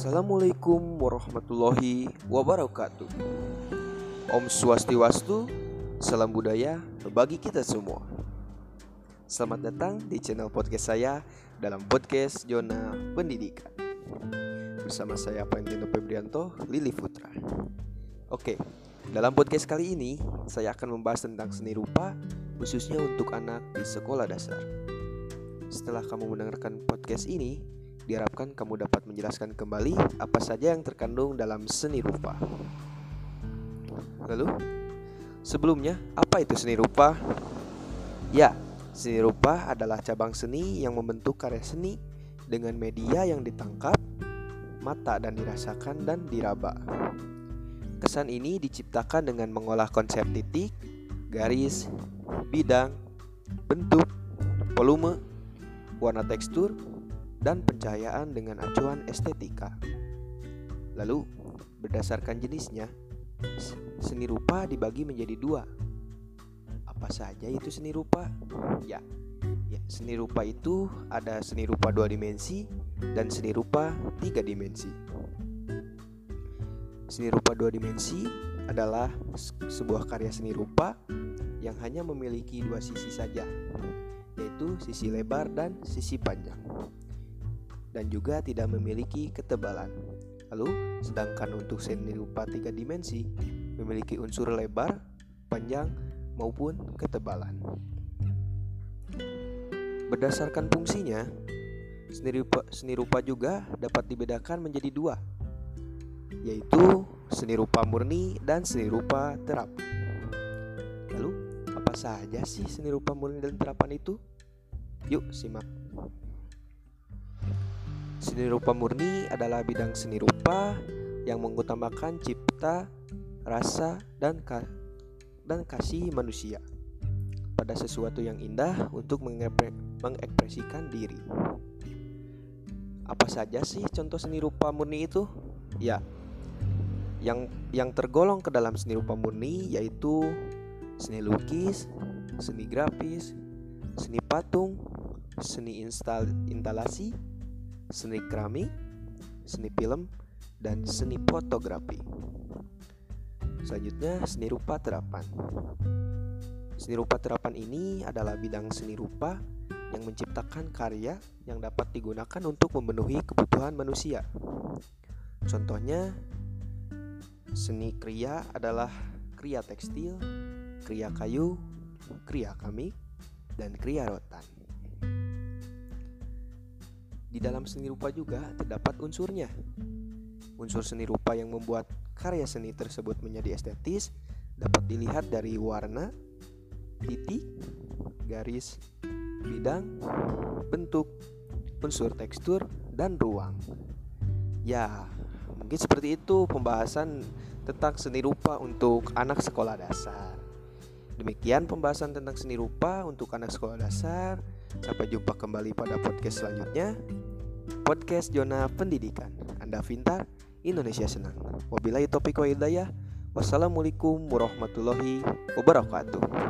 Assalamualaikum warahmatullahi wabarakatuh. Om Swastiwastu Salam budaya bagi kita semua. Selamat datang di channel podcast saya Dalam podcast Zona Pendidikan. Bersama saya Pantino Febrianto Lili Putra Oke, dalam podcast kali ini Saya akan membahas tentang seni rupa Khususnya untuk anak di sekolah dasar. Setelah kamu mendengarkan podcast ini Diharapkan kamu dapat menjelaskan kembali apa saja yang terkandung dalam seni rupa. Lalu, sebelumnya, apa itu seni rupa? Ya, seni rupa adalah cabang seni yang membentuk karya seni dengan media yang ditangkap, mata dan dirasakan dan diraba. Kesan ini diciptakan dengan mengolah konsep titik, garis, bidang, bentuk, volume, warna tekstur, dan pencahayaan dengan acuan estetika. Lalu, berdasarkan jenisnya, seni rupa dibagi menjadi dua. Apa saja itu seni rupa? Ya, ya seni rupa itu ada seni rupa dua dimensi dan seni rupa tiga dimensi. Seni rupa dua dimensi adalah sebuah karya seni rupa yang hanya memiliki dua sisi saja, yaitu sisi lebar dan sisi panjang dan juga tidak memiliki ketebalan. Lalu, sedangkan untuk seni rupa tiga dimensi memiliki unsur lebar, panjang, maupun ketebalan. Berdasarkan fungsinya, seni rupa, seni rupa juga dapat dibedakan menjadi dua, yaitu seni rupa murni dan seni rupa terapan. Lalu, apa saja sih seni rupa murni dan terapan itu? Yuk, simak. Seni rupa murni adalah bidang seni rupa yang mengutamakan cipta, rasa, dan ka dan kasih manusia pada sesuatu yang indah untuk mengekspresikan diri. Apa saja sih contoh seni rupa murni itu? Ya, yang yang tergolong ke dalam seni rupa murni yaitu seni lukis, seni grafis, seni patung, seni instal instalasi, seni keramik, seni film, dan seni fotografi. Selanjutnya, seni rupa terapan. Seni rupa terapan ini adalah bidang seni rupa yang menciptakan karya yang dapat digunakan untuk memenuhi kebutuhan manusia. Contohnya, seni kriya adalah kriya tekstil, kriya kayu, kriya keramik, dan kriya rotan. Di dalam seni rupa juga terdapat unsurnya. Unsur seni rupa yang membuat karya seni tersebut menjadi estetis dapat dilihat dari warna, titik, garis, bidang, bentuk, unsur tekstur, dan ruang. Ya, mungkin seperti itu pembahasan tentang seni rupa untuk anak sekolah dasar. Demikian pembahasan tentang seni rupa untuk anak sekolah dasar. Sampai jumpa kembali pada podcast selanjutnya. Podcast Zona Pendidikan. Anda pintar, Indonesia senang. Wabillahi taufiq wa hidayah. Wassalamualaikum warahmatullahi wabarakatuh.